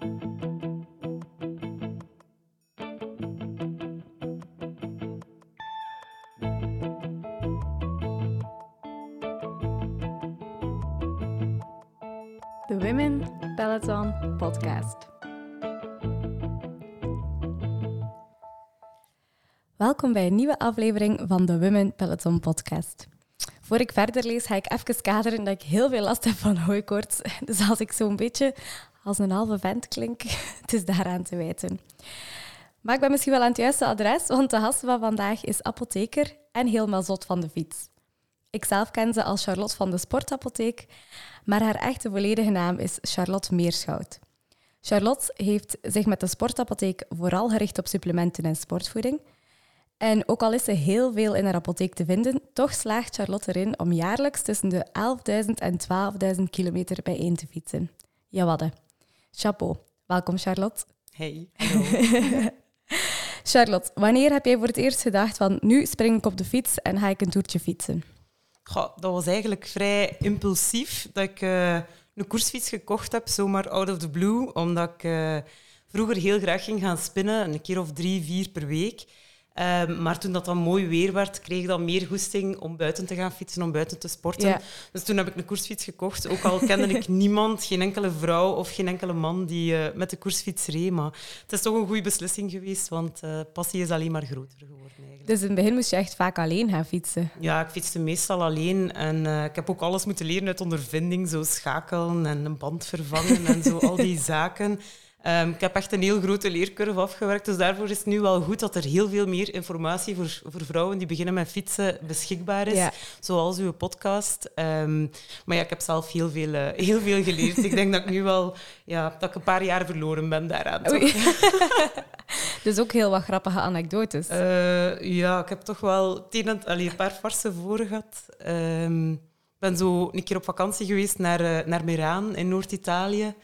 De Women Peloton Podcast. Welkom bij een nieuwe aflevering van de Women Peloton Podcast. Voor ik verder lees, ga ik even kaderen dat ik heel veel last heb van hooikoorts. Dus als ik zo'n beetje als een halve vent klink, het is daaraan te wijten. Maar ik ben misschien wel aan het juiste adres, want de gast van vandaag is apotheker en helemaal zot van de fiets. Ikzelf ken ze als Charlotte van de Sportapotheek, maar haar echte volledige naam is Charlotte Meerschout. Charlotte heeft zich met de Sportapotheek vooral gericht op supplementen en sportvoeding. En ook al is ze heel veel in haar apotheek te vinden, toch slaagt Charlotte erin om jaarlijks tussen de 11.000 en 12.000 kilometer bijeen te fietsen. Jawadde. Chapeau. Welkom Charlotte. Hey. Charlotte, wanneer heb jij voor het eerst gedacht van nu spring ik op de fiets en ga ik een toertje fietsen? Goh, dat was eigenlijk vrij impulsief dat ik eh, een koersfiets gekocht heb, zomaar out of the blue, omdat ik eh, vroeger heel graag ging gaan spinnen, een keer of drie, vier per week. Ehm, maar toen dat dan mooi weer werd, kreeg ik dan meer goesting om buiten te gaan fietsen, om buiten te sporten. Ja. Dus toen heb ik een koersfiets gekocht. Ook al kende ik niemand, geen enkele vrouw of geen enkele man die eh, met de koersfiets reed. Maar het is toch een goede beslissing geweest, want eh, passie is alleen maar groter geworden eigenlijk. Dus in het begin moest je echt vaak alleen gaan fietsen. Ja, ik fietste meestal alleen en eh, ik heb ook alles moeten leren uit ondervinding, zo schakelen en een band vervangen en zo, al die zaken. Ehm, ik heb echt een heel grote leercurve afgewerkt, dus daarvoor is het nu wel goed dat er heel veel meer informatie voor, voor vrouwen die beginnen met fietsen beschikbaar is, Ja. zoals uw podcast. Ehm, maar ja, ik heb zelf heel veel, eh, heel veel geleerd. ik denk dat ik nu wel ja, dat ik een paar jaar verloren ben daaraan. dus ook heel wat grappige anekdotes. Eh, ja, ik heb toch wel en- allee, een paar farsen voor gehad. Ehm, Ik ben zo een keer op vakantie geweest naar, eh, naar Meraan in Noord-Italië.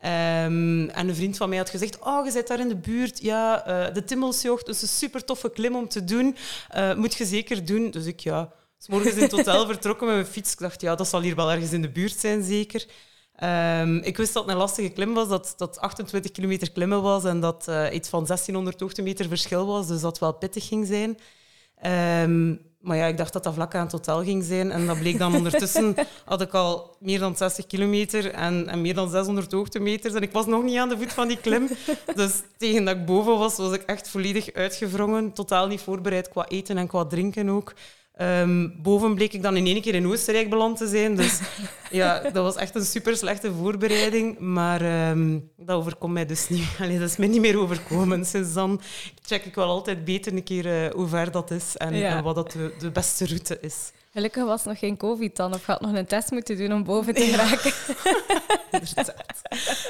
Ehm, en een vriend van mij had gezegd, oh, je zit daar in de buurt. Ja, eh, de Timmelsjocht, is een super toffe klim om te doen. Eh, moet je zeker doen. Dus ik, ja, s morgens in het hotel vertrokken met mijn fiets. Ik dacht, ja, dat zal hier wel ergens in de buurt zijn, zeker. Ehm, ik wist dat het een lastige klim was, dat dat 28 kilometer klimmen was en dat eh, iets van 1600 hoogtemeter verschil was, dus dat wel pittig ging zijn. Ehm, maar ja, ik dacht dat dat vlak aan het hotel ging zijn. En dat bleek dan ondertussen, had ik al meer dan 60 kilometer en, en meer dan 600 hoogtemeters. En ik was nog niet aan de voet van die klim. Dus tegen dat ik boven was, was ik echt volledig uitgevrongen. Totaal niet voorbereid qua eten en qua drinken ook. Ehm, boven bleek ik dan in één keer in Oostenrijk beland te zijn. Dus ja, dat was echt een super slechte voorbereiding. Maar ehm, dat overkomt mij dus niet. Allee, dat is mij niet meer overkomen. Sinds dan check ik wel altijd beter een keer eh, hoe ver dat is en, Ja. en wat dat de, de beste route is. Gelukkig was nog geen COVID dan, of had nog een test moeten doen om boven te geraken. Inderdaad.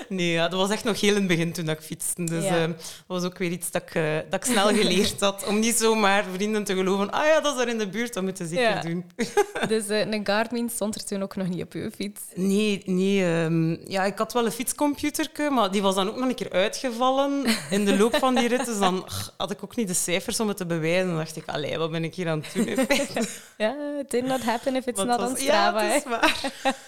Nee, ja, dat was echt nog heel in het begin toen ik fietste. Dus Ja. eh, dat was ook weer iets dat ik, eh, dat ik snel geleerd had. Om niet zomaar vrienden te geloven. Ah ja, dat is daar in de buurt, dat moeten ze zeker Ja. doen. Dus eh, een Garmin stond er toen ook nog niet op je fiets. Nee, nee ehm, ja, ik had wel een fietscomputerke, maar die was dan ook nog een keer uitgevallen in de loop van die rit. Dus dan ach, had ik ook niet de cijfers om het te bewijzen. Dan dacht ik, allee, wat ben ik hier aan het doen? Ja, did not happen if it's Want not on was- Strava. Ja, is waar.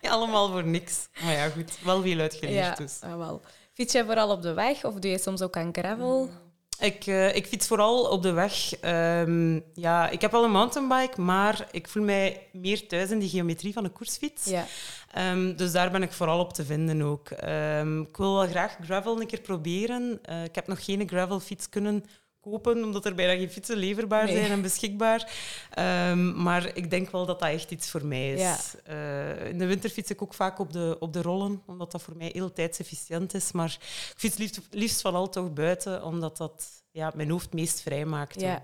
Ja, allemaal voor niks. Maar ja, goed, wel veel uitgeleerd Ja, dus. ah, wel. Fiets jij vooral op de weg of doe je soms ook aan gravel? Ik, eh, ik fiets vooral op de weg. Ehm, ja, ik heb wel een mountainbike, maar ik voel mij meer thuis in die geometrie van een koersfiets. Ja. Ehm, dus daar ben ik vooral op te vinden ook. Ehm, ik wil wel graag gravel een keer proberen. Eh, ik heb nog geen gravelfiets kunnen kopen, omdat er bijna geen fietsen leverbaar Nee. zijn en beschikbaar. Ehm, maar ik denk wel dat dat echt iets voor mij is. Ja. Eh, in de winter fiets ik ook vaak op de, op de rollen, omdat dat voor mij heel tijdsefficiënt is. Maar ik fiets liefst, liefst vooral toch buiten, omdat dat ja, mijn hoofd meest vrij maakt. Ja.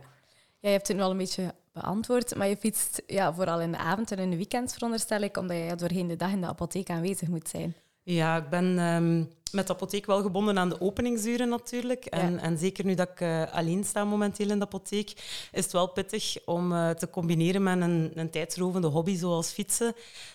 je hebt het nu al een beetje beantwoord, maar je fietst ja, vooral in de avond en in de weekends, veronderstel ik, omdat je doorheen de dag in de apotheek aanwezig moet zijn. Ja, ik ben ehm, met de apotheek wel gebonden aan de openingsuren natuurlijk. En, Ja. en zeker nu dat ik eh, alleen sta momenteel in de apotheek, is het wel pittig om eh, te combineren met een, een tijdsrovende hobby zoals fietsen.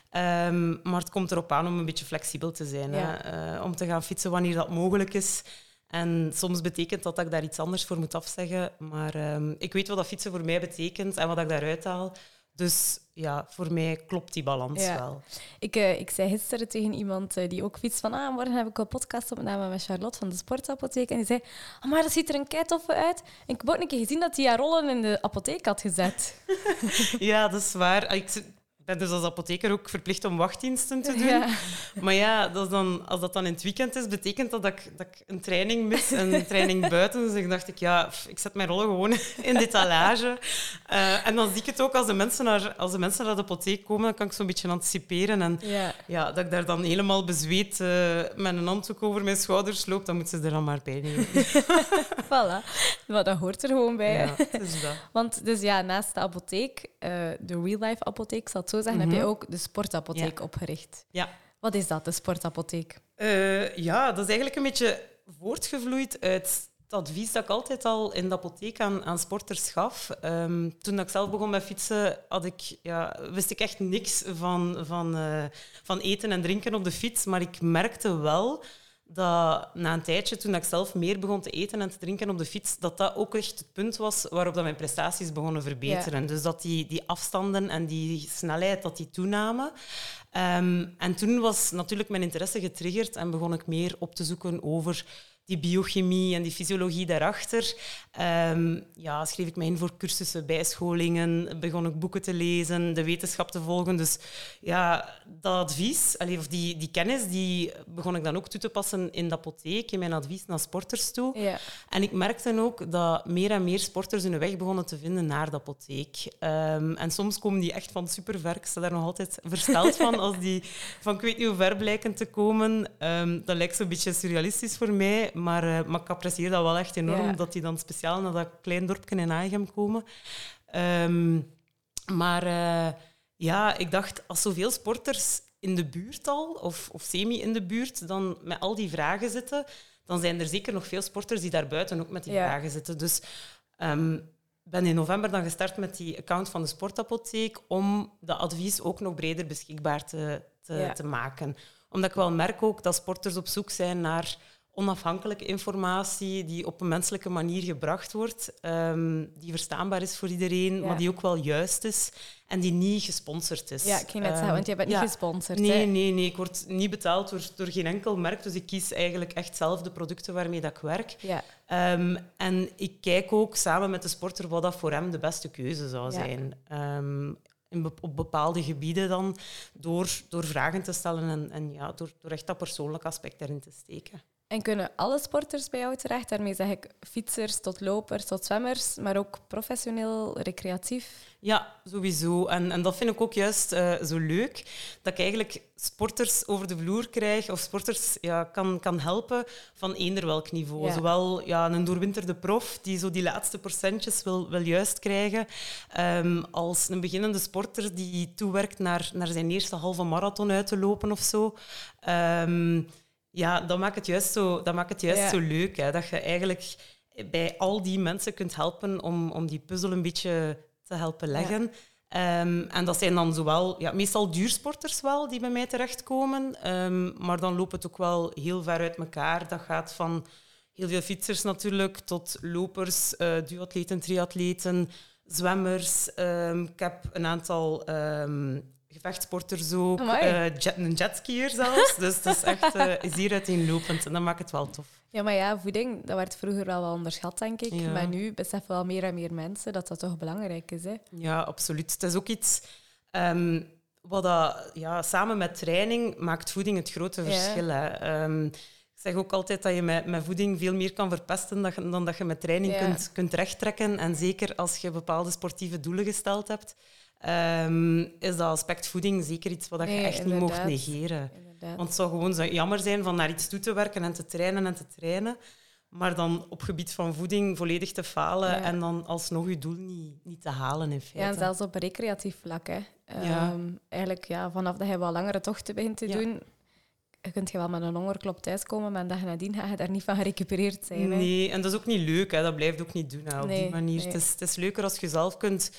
Ehm, maar het komt erop aan om een beetje flexibel te zijn. Ja. Hè? Eh, om te gaan fietsen wanneer dat mogelijk is. En soms betekent dat dat ik daar iets anders voor moet afzeggen. Maar ehm, ik weet wat dat fietsen voor mij betekent en wat ik daaruit haal. Dus ja, voor mij klopt die balans Ja. wel. Ik, eh, ik zei gisteren tegen iemand eh, die ook fiets van ah, morgen heb ik een podcast opname met Charlotte van de Sportapotheek. En die zei, oh, maar dat ziet er een kei toffe uit. En ik heb ook een keer gezien dat hij haar rollen in de apotheek had gezet. Ja, dat is waar. Ah, Ik dus als apotheker ook verplicht om wachtdiensten te doen. Ja. Maar ja, dat is dan, als dat dan in het weekend is, betekent dat dat ik, dat ik een training mis, een training buiten. Dus ik dacht, ik, ja, pff, ik zet mijn rollen gewoon in de talage. Eh, en dan zie ik het ook als de mensen naar, als de, mensen naar de apotheek komen, dan kan ik zo'n beetje anticiperen. En Ja. ja, dat ik daar dan helemaal bezweet eh, met een handdoek over mijn schouders loop, dan moeten ze er dan maar bij nemen. Voilà. Maar dat hoort er gewoon bij. Ja, dat. Want dus ja, naast de apotheek, eh, de real life apotheek, zal het zo zeggen, heb je ook de sportapotheek Ja. opgericht. Ja. Wat is dat, de sportapotheek? Eh, ja, dat is eigenlijk een beetje voortgevloeid uit het advies dat ik altijd al in de apotheek aan, aan sporters gaf. Ehm, toen ik zelf begon met fietsen, had ik, ja, wist ik echt niks van, van, eh, van eten en drinken op de fiets. Maar ik merkte wel dat na een tijdje, toen ik zelf meer begon te eten en te drinken op de fiets, dat dat ook echt het punt was waarop dat mijn prestaties begonnen verbeteren. Dus dat die, die afstanden en die snelheid, dat die toenamen. Ehm, en toen was natuurlijk mijn interesse getriggerd en begon ik meer op te zoeken over die biochemie en die fysiologie daarachter. Ehm, ja, schreef ik mij in voor cursussen, bijscholingen, begon ik boeken te lezen, de wetenschap te volgen. Dus ja, dat advies, allee, of die, die kennis, die begon ik dan ook toe te passen in de apotheek, in mijn advies naar sporters toe. Ja. En ik merkte ook dat meer en meer sporters hun weg begonnen te vinden naar de apotheek. Ehm, en soms komen die echt van super ver. Ik sta daar nog altijd versteld van als die van ik weet niet hoe ver blijken te komen. Ehm, dat lijkt zo'n beetje surrealistisch voor mij, maar, eh, maar ik apprecieer dat wel echt enorm, Ja. dat die dan speciaal naar dat klein dorpje in Aegem komen. Ehm, maar eh, ja, ik dacht, als zoveel sporters in de buurt al, of, of semi in de buurt, dan met al die vragen zitten, dan zijn er zeker nog veel sporters die daarbuiten ook met die Ja. vragen zitten. Dus ehm, ben in november dan gestart met die account van de Sportapotheek om dat advies ook nog breder beschikbaar te, te, Ja. te maken. Omdat ik wel merk ook dat sporters op zoek zijn naar onafhankelijke informatie die op een menselijke manier gebracht wordt, ehm, die verstaanbaar is voor iedereen, Ja. maar die ook wel juist is en die niet gesponsord is. ja, ik ging net zeggen, Ehm, want je bent ja. niet gesponsord. Nee, hè? nee, nee. Ik word niet betaald door, door geen enkel merk. Dus ik kies eigenlijk echt zelf de producten waarmee dat ik werk. Ja. Ehm, en ik kijk ook samen met de sporter wat dat voor hem de beste keuze zou zijn. Ehm, be- op bepaalde gebieden dan, door, door vragen te stellen en, en ja, door, door echt dat persoonlijke aspect erin te steken. En kunnen alle sporters bij jou terecht? Daarmee zeg ik fietsers tot lopers tot zwemmers, maar ook professioneel, recreatief. Ja, sowieso. En, en dat vind ik ook juist eh, zo leuk, dat ik eigenlijk sporters over de vloer krijg, of sporters ja, kan, kan helpen van eender welk niveau. Ja. Zowel ja, een doorwinterde prof, die zo die laatste procentjes wil, wil juist krijgen, ehm, als een beginnende sporter die toewerkt naar, naar zijn eerste halve marathon uit te lopen of zo. Ehm, ja, dat maakt het juist zo, dat maakt het juist Ja. zo leuk, hè, dat je eigenlijk bij al die mensen kunt helpen om, om die puzzel een beetje te helpen leggen. Ehm, en dat zijn dan zowel, ja, meestal duursporters wel, die bij mij terechtkomen. Ehm, maar dan loopt het ook wel heel ver uit elkaar. Dat gaat van heel veel fietsers natuurlijk, tot lopers, eh duatleten, triatleten, zwemmers. Ehm, ik heb een aantal gevechtsporters ook, Amai. eh, jet, een jetskier zelfs. dus het is echt eh, zeer uiteenlopend en dat maakt het wel tof. Ja, maar ja, voeding, dat werd vroeger wel wel onderschat, denk ik. Ja. Maar nu beseffen wel meer en meer mensen dat dat toch belangrijk is. Hè? Ja, absoluut. Het is ook iets ehm, wat dat, ja, samen met training maakt voeding het grote Ja. verschil. Hè. Ehm, ik zeg ook altijd dat je met, met voeding veel meer kan verpesten dan, dan dat je met training Ja. kunt, kunt rechttrekken. En zeker als je bepaalde sportieve doelen gesteld hebt, ehm, is dat aspect voeding zeker iets wat dat je Nee, echt niet mocht negeren. Inderdaad. Want het zou gewoon zo jammer zijn van naar iets toe te werken en te trainen en te trainen, maar dan op gebied van voeding volledig te falen Ja. en dan alsnog je doel niet, niet te halen in feite. Ja, en zelfs op recreatief vlak. Hè. Ja. Ehm, eigenlijk, ja, vanaf dat je wat langere tochten begint te Ja. doen, je kunt je wel met een hongerklop thuiskomen, maar dag nadien ga je daar niet van gerecupereerd zijn. Hè. Nee, en dat is ook niet leuk. Hè. Dat blijft ook niet doen hè, op Nee, die manier. nee. Het, is, het is leuker als je zelf kunt...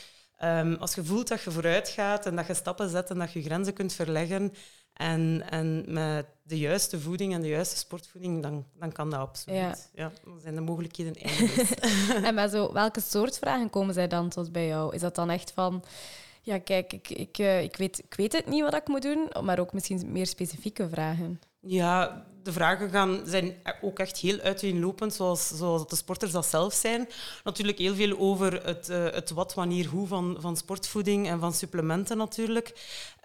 ehm, als je voelt dat je vooruit gaat en dat je stappen zet en dat je grenzen kunt verleggen en, en met de juiste voeding en de juiste sportvoeding, dan, dan kan dat absoluut. Ja. dan zijn de mogelijkheden eindeloos. En met zo, welke soort vragen komen zij dan tot bij jou? Is dat dan echt van... Ja, kijk, ik, ik, eh, ik, weet, ik weet het niet wat ik moet doen, maar ook misschien meer specifieke vragen. Ja, de vragen gaan, zijn ook echt heel uiteenlopend, zoals, zoals de sporters dat zelf zijn. Natuurlijk heel veel over het, uh, het wat, wanneer, hoe van, van sportvoeding en van supplementen natuurlijk.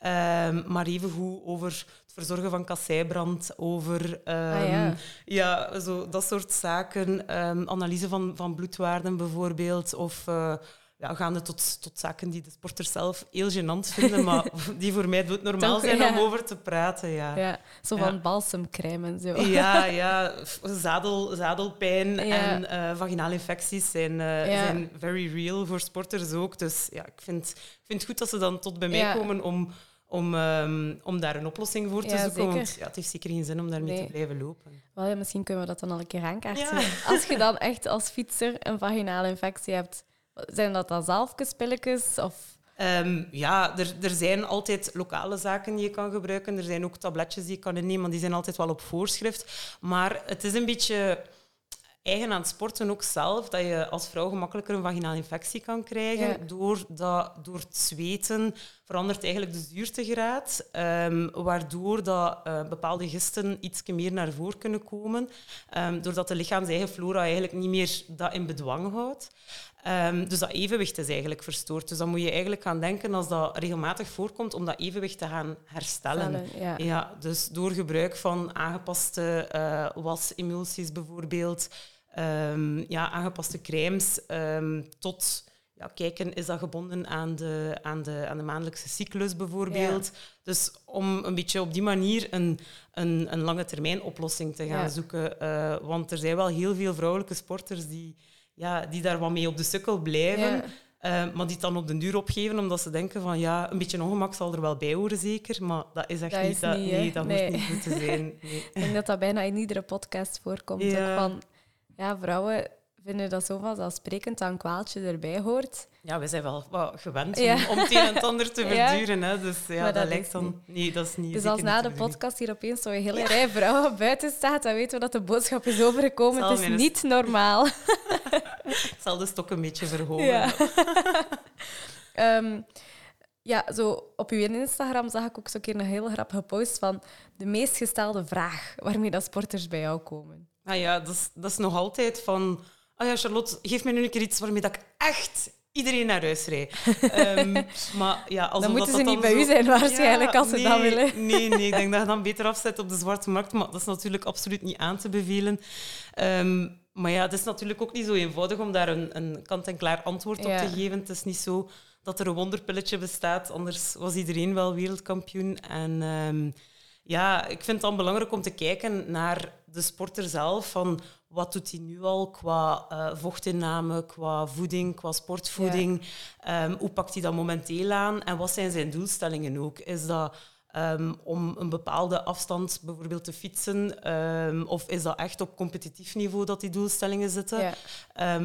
Um, maar evengoed over het verzorgen van kasseibrand, over um, ah, ja. ja. zo, dat soort zaken. Um, analyse van, van bloedwaarden bijvoorbeeld. Of... Uh, ja, gaande tot, tot zaken die de sporters zelf heel gênant vinden, maar die voor mij doet normaal zijn om over te praten. Ja. Ja, zo van balsemcrème en zo. Ja, ja zadel, zadelpijn en uh, vaginale infecties zijn, uh, zijn very real voor sporters ook. Dus ja, ik vind, ik vind het goed dat ze dan tot bij mij komen om, om, um, om daar een oplossing voor te zoeken. Zeker. Want ja, het heeft zeker geen zin om daarmee nee. te blijven lopen. Wel, ja, misschien kunnen we dat dan al een keer aankaarten. Als je dan echt als fietser een vaginale infectie hebt zijn dat dan zalfjespilletjes? Of... Um, ja, er, er zijn altijd lokale zaken die je kan gebruiken. Er zijn ook tabletjes die je kan innemen, die zijn altijd wel op voorschrift. Maar het is een beetje eigen aan het sporten ook zelf, dat je als vrouw gemakkelijker een vaginale infectie kan krijgen. Ja. Door, dat, door het zweten verandert eigenlijk de zuurtegraad, um, waardoor dat, uh, bepaalde gisten iets meer naar voren kunnen komen, um, doordat de lichaam zijn eigen flora eigenlijk niet meer dat in bedwang houdt. Um, dus dat evenwicht is eigenlijk verstoord. Dus dan moet je eigenlijk gaan denken als dat regelmatig voorkomt om dat evenwicht te gaan herstellen. ja. ja. dus door gebruik van aangepaste uh, wasemulsies bijvoorbeeld, um, ja, aangepaste crèmes um, tot ja, kijken, is dat gebonden aan de, aan de, aan de maandelijkse cyclus bijvoorbeeld? Dus om een beetje op die manier een, een, een lange termijn oplossing te gaan zoeken. Uh, want er zijn wel heel veel vrouwelijke sporters die ja, die daar wat mee op de sukkel blijven. Uh, maar die het dan op de duur opgeven, omdat ze denken van ja, een beetje ongemak zal er wel bij horen, zeker. Maar dat is echt niet, dat, nee, dat nee. niet goed te zijn. Nee. Ik denk dat dat bijna in iedere podcast voorkomt. Ja. van, ja, vrouwen vinden dat zo vanzelfsprekend dat een kwaaltje erbij hoort. Ja, we zijn wel wat gewend om, om het een en het ander te verduren. Hè. Dus ja, dat, dat lijkt dan... Nee, dat is niet... Dus als na de podcast hier opeens zo'n hele rij vrouwen buiten staat, dan weten we dat de boodschap is overgekomen. Het is niet normaal. Ik zal de stok een beetje verhogen. Ja. um, ja, zo op uw Instagram zag ik ook zo'n keer een heel grappige post van de meest gestelde vraag waarmee dat sporters bij jou komen. Ah ja, dat is, dat is nog altijd van oh ja, Charlotte, geef mij nu een keer iets waarmee dat ik echt iedereen naar huis rijd. um, maar ja, als dan moeten ze niet bij u zijn waarschijnlijk, als ze dat willen. Nee, nee, ik denk dat je dan beter afzet op de zwarte markt, maar dat is natuurlijk absoluut niet aan te bevelen. Um, maar ja, het is natuurlijk ook niet zo eenvoudig om daar een, een kant-en-klaar antwoord op te geven. Het is niet zo dat er een wonderpilletje bestaat, anders was iedereen wel wereldkampioen. En um, ja, ik vind het dan belangrijk om te kijken naar de sporter zelf. Van wat doet hij nu al qua uh, vochtinname, qua voeding, qua sportvoeding? Ehm, hoe pakt hij dat momenteel aan? En wat zijn zijn doelstellingen ook? Is dat um, om een bepaalde afstand bijvoorbeeld te fietsen? Um, of is dat echt op competitief niveau dat die doelstellingen zitten? Ja.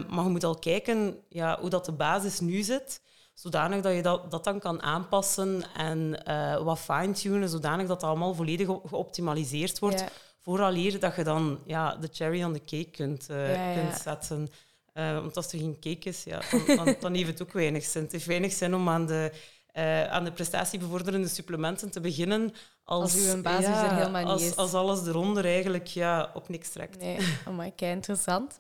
maar je moet al kijken ja, hoe dat de basis nu zit zodanig dat je dat, dat dan kan aanpassen en uh, wat fine-tunen, zodanig dat allemaal volledig geoptimaliseerd wordt. Ja. Vooraleer dat je dan ja, de cherry on the cake kunt, uh, kunt zetten. Uh, want als er geen cake is, ja, dan, dan, dan, heeft het ook weinig zin. Het heeft weinig zin om aan de, aan de prestatiebevorderende supplementen te beginnen als, als uw basis er helemaal niet als, is. Als alles eronder eigenlijk ja, op niks trekt. Nee, my, kei interessant.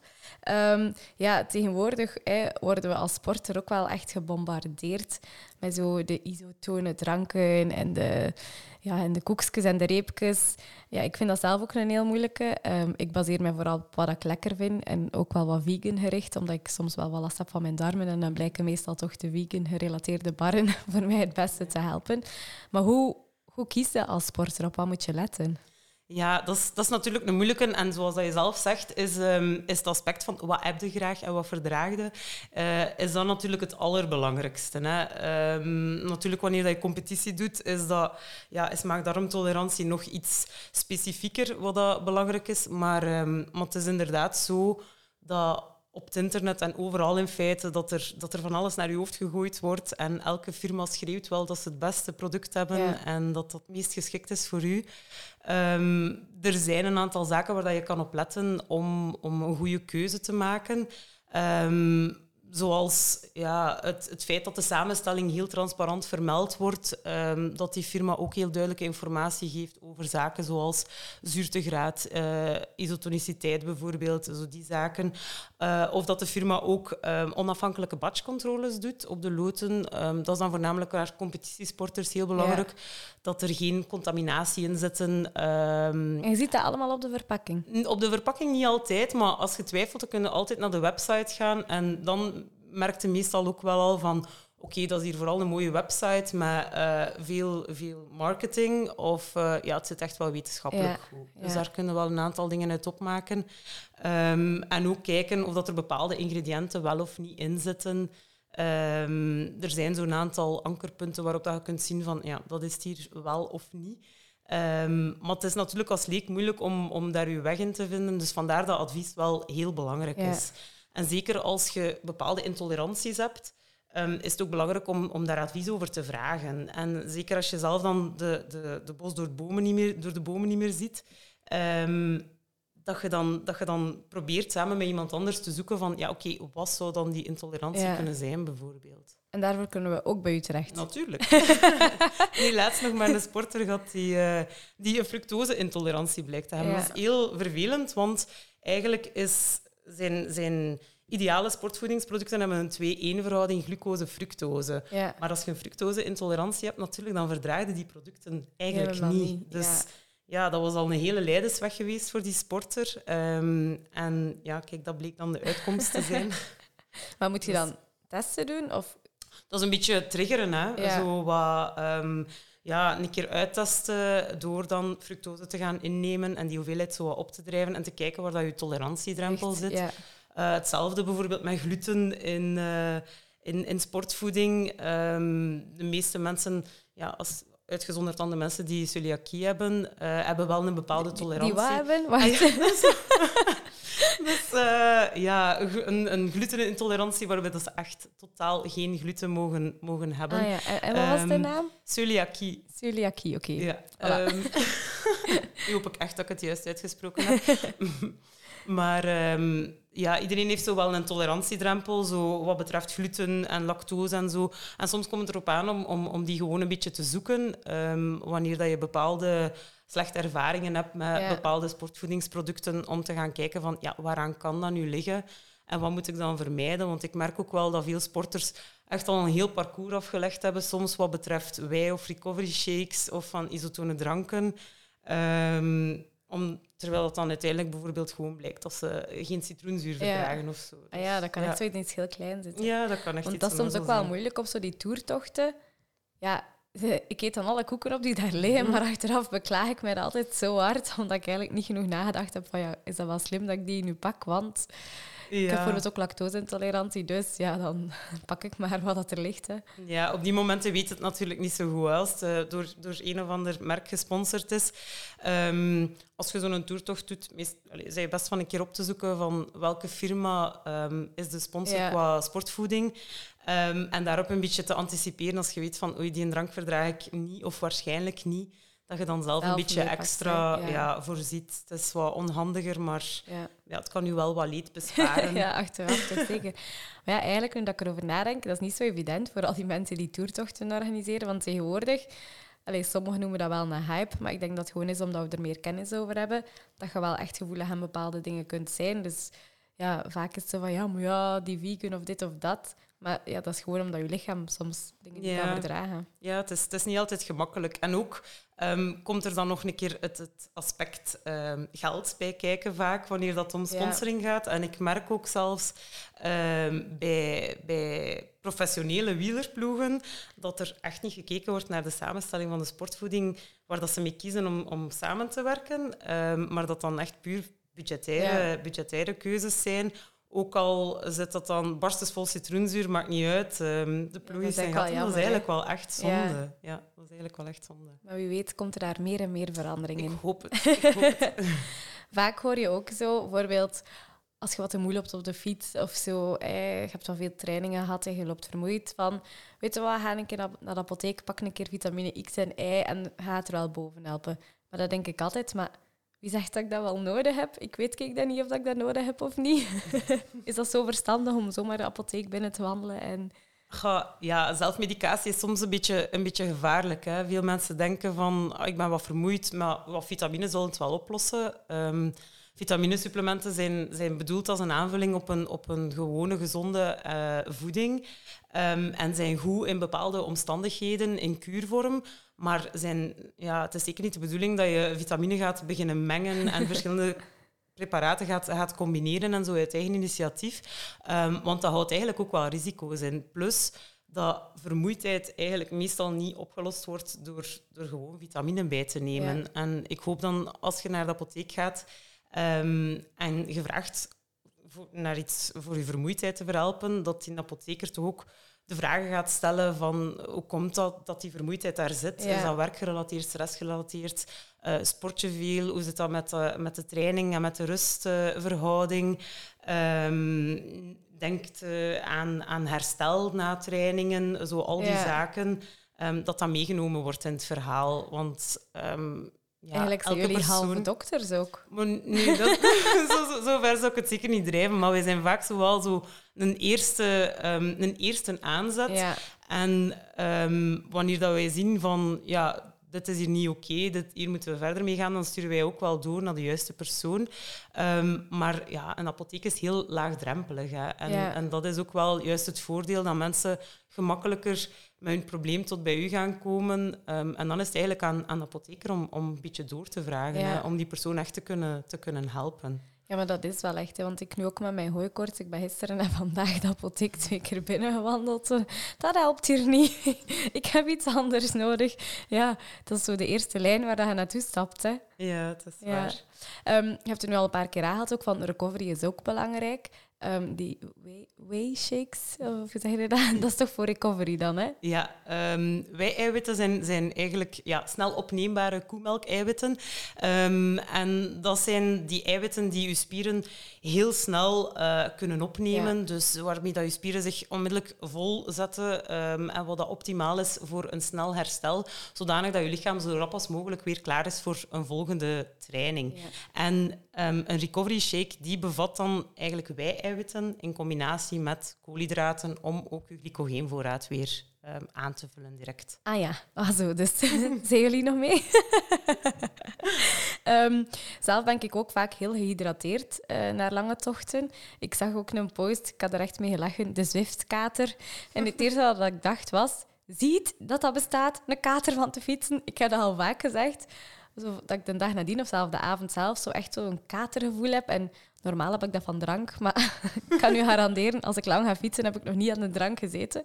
Um, ja, tegenwoordig worden we als sporter ook wel echt gebombardeerd met zo de isotone dranken en de, ja, en de koekjes en de reepjes. Ja, ik vind dat zelf ook een heel moeilijke. Um, ik baseer me vooral op wat ik lekker vind en ook wel wat vegan gericht, omdat ik soms wel wat last heb van mijn darmen en dan blijken meestal toch de vegan gerelateerde barren voor mij het beste te helpen. Maar hoe hoe kies je als sporter? Op wat moet je letten? Ja, dat is, dat is natuurlijk een moeilijke. En zoals dat je zelf zegt, is, um, is het aspect van wat heb je graag en wat verdraag je, uh, is dat natuurlijk het allerbelangrijkste. Hè. Um, natuurlijk, wanneer je competitie doet, is, dat, ja, is maag-darmtolerantie nog iets specifieker wat dat belangrijk is. Maar, um, maar het is inderdaad zo dat op het internet en overal in feite dat er, dat er van alles naar je hoofd gegooid wordt. En elke firma schreeuwt wel dat ze het beste product hebben en dat dat het meest geschikt is voor u. Um, er zijn een aantal zaken waar je kan op letten om, om een goede keuze te maken. Um, zoals ja, het, het feit dat de samenstelling heel transparant vermeld wordt, ehm, dat die firma ook heel duidelijke informatie geeft over zaken zoals zuurtegraad, uh, isotoniciteit bijvoorbeeld, zo die zaken. Uh, of dat de firma ook um, onafhankelijke batchcontroles doet op de loten. Um, dat is dan voornamelijk naar competitiesporters heel belangrijk, dat er geen contaminatie in zit. en je ziet dat allemaal op de verpakking? Op de verpakking niet altijd, maar als je twijfelt, dan kun je altijd naar de website gaan en dan merkte meestal ook wel al van oké, dat is hier vooral een mooie website met uh, veel, veel marketing. Of uh, ja, het zit echt wel wetenschappelijk ja, goed. Dus daar kunnen we wel een aantal dingen uit opmaken. Um, en ook kijken of dat er bepaalde ingrediënten wel of niet in zitten. Um, er zijn zo'n aantal ankerpunten waarop dat je kunt zien van ja, dat is hier wel of niet. Um, maar het is natuurlijk als leek moeilijk om, om daar je weg in te vinden. Dus vandaar dat advies wel heel belangrijk ja. is. En zeker als je bepaalde intoleranties hebt, um, is het ook belangrijk om, om daar advies over te vragen. En zeker als je zelf dan de, de, de bos door, bomen niet meer, door de bomen niet meer ziet, um, dat, je dan, dat je dan probeert samen met iemand anders te zoeken van, ja, oké, okay, wat zou dan die intolerantie ja. kunnen zijn, bijvoorbeeld? En daarvoor kunnen we ook bij u terecht. Natuurlijk. nee, laatst nog maar een sporter gehad die, uh, die een fructose-intolerantie blijkt te hebben. Ja. Dat is heel vervelend, want eigenlijk is zijn, zijn ideale sportvoedingsproducten hebben een 2-1 verhouding glucose-fructose. Ja. Maar als je een fructose-intolerantie hebt, natuurlijk, dan verdraaide die producten eigenlijk niet. niet. Dus ja. ja. dat was al een hele leidersweg geweest voor die sporter. Um, en ja, kijk, dat bleek dan de uitkomst te zijn. maar moet je dus dan testen doen? Of? Dat is een beetje triggeren, hè. Ja. Zo wat... Um, ja, een keer uittesten door dan fructose te gaan innemen en die hoeveelheid zo wat op te drijven en te kijken waar dat je tolerantiedrempel Echt, zit. Ja. Uh, hetzelfde bijvoorbeeld met gluten in, uh, in, in sportvoeding. Um, de meeste mensen, ja, als, uitgezonderd dan de mensen die celiakie hebben, uh, hebben wel een bepaalde tolerantie. Die wat hebben? Wacht. Ah, ja, dus, dus uh, ja, een, een glutenintolerantie waarbij dat ze echt totaal geen gluten mogen, mogen hebben. Ah, ja. en, wat was de um, naam? Celiakie. Celiakie, oké. Okay. Ja. Voilà. Um, nu hoop ik echt dat ik het juist uitgesproken heb. maar um, ja, iedereen heeft zo wel een tolerantiedrempel zo wat betreft gluten en lactose en zo. En soms komt het erop aan om, om, om die gewoon een beetje te zoeken wanneer dat je bepaalde slechte ervaringen hebt met Ja. bepaalde sportvoedingsproducten, om te gaan kijken van ja, waaraan kan dat nu liggen en wat moet ik dan vermijden? Want ik merk ook wel dat veel sporters echt al een heel parcours afgelegd hebben, soms wat betreft wei of recovery shakes of van isotone dranken. Ehm, om, terwijl het dan uiteindelijk bijvoorbeeld gewoon blijkt dat ze geen citroenzuur verdragen of zo. Ah ja, dat kan ja. echt zoiets heel klein zitten. Ja, dat kan echt Want dat is soms ook wel zijn. moeilijk op zo die toertochten. Ja, ik eet dan alle koeken op die daar liggen, maar achteraf beklaag ik mij altijd zo hard, omdat ik eigenlijk niet genoeg nagedacht heb van ja, is dat wel slim dat ik die nu pak? Want ik heb bijvoorbeeld ook lactose-intolerantie, dus ja, dan pak ik maar wat dat er ligt. Hè. Ja, op die momenten weet het natuurlijk niet zo goed als het eh, door, door een of ander merk gesponsord is. Ehm, als je zo'n toertocht doet, meest, allee, zijn je best van een keer op te zoeken van welke firma ehm, is de sponsor Ja. qua sportvoeding. Ehm, en daarop een beetje te anticiperen als je weet van oei, die drank verdraag ik niet of waarschijnlijk niet. Dat je dan zelf, Zelf een beetje extra ja. Ja. voorziet. Het is wat onhandiger, maar Ja. ja, het kan je wel wat leed besparen. ja, achteraf toch zeker. Maar ja, eigenlijk, nu dat ik erover nadenk, dat is niet zo evident voor al die mensen die toertochten organiseren. Want tegenwoordig, allee, sommigen noemen dat wel een hype, maar ik denk dat het gewoon is omdat we er meer kennis over hebben, dat je wel echt gevoelig aan bepaalde dingen kunt zijn. Dus ja, vaak is het zo van, ja, maar ja, die vegan of dit of dat. Maar ja, dat is gewoon omdat je lichaam soms dingen niet Ja. kan verdragen. Ja, het is, het is niet altijd gemakkelijk. En ook ehm, komt er dan nog een keer het, het aspect ehm, geld bij kijken, vaak, wanneer dat om Ja. sponsoring gaat. En ik merk ook zelfs ehm, bij, bij professionele wielerploegen dat er echt niet gekeken wordt naar de samenstelling van de sportvoeding, waar dat ze mee kiezen om, om samen te werken, maar dat dan echt puur budgettaire, budgettaire keuzes zijn. Ook al zit dat dan barstensvol citroenzuur, maakt niet uit. Ehm, de is zijn dat is eigenlijk wel echt zonde. Ja. Ja. dat is eigenlijk wel echt zonde. Maar wie weet komt er daar meer en meer verandering Ik in. hoop het. Ik hoop het. Vaak hoor je ook zo, bijvoorbeeld als je wat te moe loopt op de fiets of zo, eh, je hebt al veel trainingen gehad en je loopt vermoeid van, weet je wat, ga een keer naar, naar de apotheek, pak een keer vitamine X en Y en ga het er wel boven helpen. Maar dat denk ik altijd, maar wie zegt dat ik dat wel nodig heb? Ik weet kijk dat niet of ik dat nodig heb of niet. is dat zo verstandig om zomaar de apotheek binnen te wandelen en ja, zelfmedicatie is soms een beetje, een beetje gevaarlijk. Hè. Veel mensen denken van, oh, ik ben wat vermoeid, maar wat vitamine zullen het wel oplossen. Um, vitaminesupplementen zijn, zijn bedoeld als een aanvulling op een, op een gewone, gezonde uh, voeding. Um, en zijn goed in bepaalde omstandigheden in kuurvorm. Maar zijn, ja, het is zeker niet de bedoeling dat je vitamine gaat beginnen mengen en verschillende preparaten gaat, gaat combineren en zo uit eigen initiatief. Um, want dat houdt eigenlijk ook wel risico's in. Plus dat vermoeidheid eigenlijk meestal niet opgelost wordt door, door gewoon vitamine bij te nemen. En ik hoop dan, als je naar de apotheek gaat um, en je vraagt voor, naar iets voor je vermoeidheid te verhelpen, dat die apotheker toch ook de vragen gaat stellen van hoe komt dat dat die vermoeidheid daar zit? Is dat werkgerelateerd, stressgerelateerd? Uh, sport je veel? Hoe zit dat met de, met de training en met de rustverhouding? Um, denkt uh, aan, aan herstel na trainingen, zo al die zaken. Um, dat dat meegenomen wordt in het verhaal. Want um, ja, Eigenlijk zijn jullie persoon... halve dokters ook. Maar nee, dat, zo, zo, zo, ver zou ik het zeker niet drijven. Maar wij zijn vaak zo wel zo een eerste, um, een eerste aanzet. Ja. En um, wanneer dat wij zien van... Ja, dit is hier niet oké, okay, hier moeten we verder mee gaan, dan sturen wij ook wel door naar de juiste persoon. Um, maar ja, een apotheek is heel laagdrempelig. Hè. En, ja. en dat is ook wel juist het voordeel dat mensen gemakkelijker met hun probleem tot bij u gaan komen. Um, en dan is het eigenlijk aan, aan de apotheker om, om een beetje door te vragen, ja. hè, om die persoon echt te kunnen, te kunnen helpen. Ja, maar dat is wel echt, hè, want ik nu ook met mijn hooikoorts. Ik ben gisteren en vandaag de apotheek twee keer binnengewandeld. Dat helpt hier niet. ik heb iets anders nodig. Ja, dat is zo de eerste lijn waar je naartoe stapt. Hè. Ja, dat is waar. Um, je hebt het nu al een paar keer aangehaald, ook van recovery is ook belangrijk. Um, die whey shakes, of hoe zeg je dat? Dat is toch voor recovery dan, hè? Ja, um, wij-eiwitten zijn, zijn eigenlijk ja, snel opneembare koemelk-eiwitten. Um, en dat zijn die eiwitten die je spieren heel snel uh, kunnen opnemen. Ja. Dus waarmee dat je spieren zich onmiddellijk vol zetten. en wat dat optimaal is voor een snel herstel. Zodanig dat je lichaam zo rap als mogelijk weer klaar is voor een volgende training. Ja. En een recovery shake die bevat dan eigenlijk wij-eiwitten in combinatie met koolhydraten om ook je glycogeenvoorraad weer um, aan te vullen direct. Ah ja, ah, zo, dus zijn jullie nog mee? um, zelf ben ik ook vaak heel gehydrateerd uh, naar lange tochten. Ik zag ook een post, ik had er echt mee gelachen, de Zwift-kater. En het eerste wat ik dacht was, ziet dat dat bestaat, een kater van te fietsen. Ik heb dat al vaak gezegd. Zo, dat ik de dag nadien of zelf de avond zelf zo echt zo'n katergevoel heb. En Normaal heb ik dat van drank, maar ik kan u garanderen, als ik lang ga fietsen, heb ik nog niet aan de drank gezeten,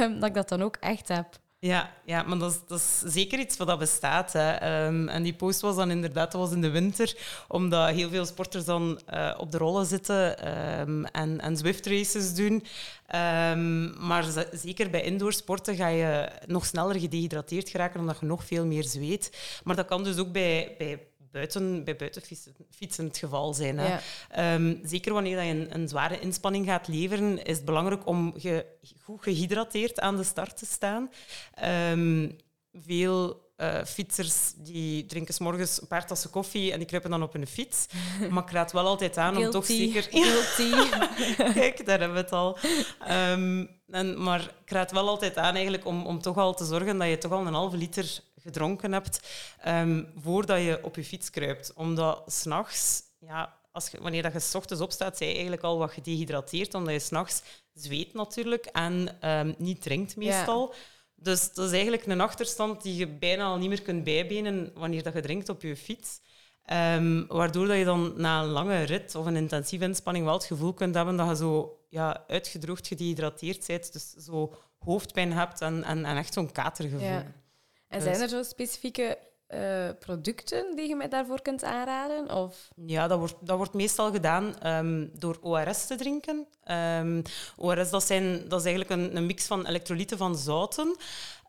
um, dat ik dat dan ook echt heb. Ja, ja maar dat is, dat is zeker iets wat dat bestaat. Hè. Um, en die post was dan inderdaad was in de winter, omdat heel veel sporters dan uh, op de rollen zitten um, en, en Zwift races doen. Maar zeker bij indoorsporten ga je nog sneller gedehydrateerd geraken, omdat je nog veel meer zweet. Maar dat kan dus ook bij, bij buiten, bij buitenfietsen het geval zijn. Hè. Um, zeker wanneer je een, een, zware inspanning gaat leveren, is het belangrijk om ge, goed gehydrateerd aan de start te staan. Um, veel uh, fietsers die drinken s morgens een paar tassen koffie en die kruipen dan op hun fiets. Maar ik raad wel altijd aan om toch zeker... Guilty. Kijk, daar hebben we het al. Um, en, maar ik raad wel altijd aan eigenlijk om, om toch al te zorgen dat je toch al een halve liter gedronken hebt um, voordat je op je fiets kruipt. Omdat s'nachts, ja, als je, wanneer dat je s ochtends opstaat, zij je eigenlijk al wat gedehydrateerd, omdat je s'nachts zweet natuurlijk en um, niet drinkt meestal. Dus dat is eigenlijk een achterstand die je bijna al niet meer kunt bijbenen wanneer dat je drinkt op je fiets. Um, waardoor dat je dan na een lange rit of een intensieve inspanning wel het gevoel kunt hebben dat je zo ja, uitgedroogd, gedehydrateerd bent, dus zo hoofdpijn hebt en, en, en echt zo'n katergevoel. Ja. En zijn er zo specifieke uh, producten die je mij daarvoor kunt aanraden? Of? Ja, dat wordt, dat wordt meestal gedaan um, door ORS te drinken. Um, ehm, ORS dat zijn, dat is eigenlijk een, een mix van elektrolyten van zouten.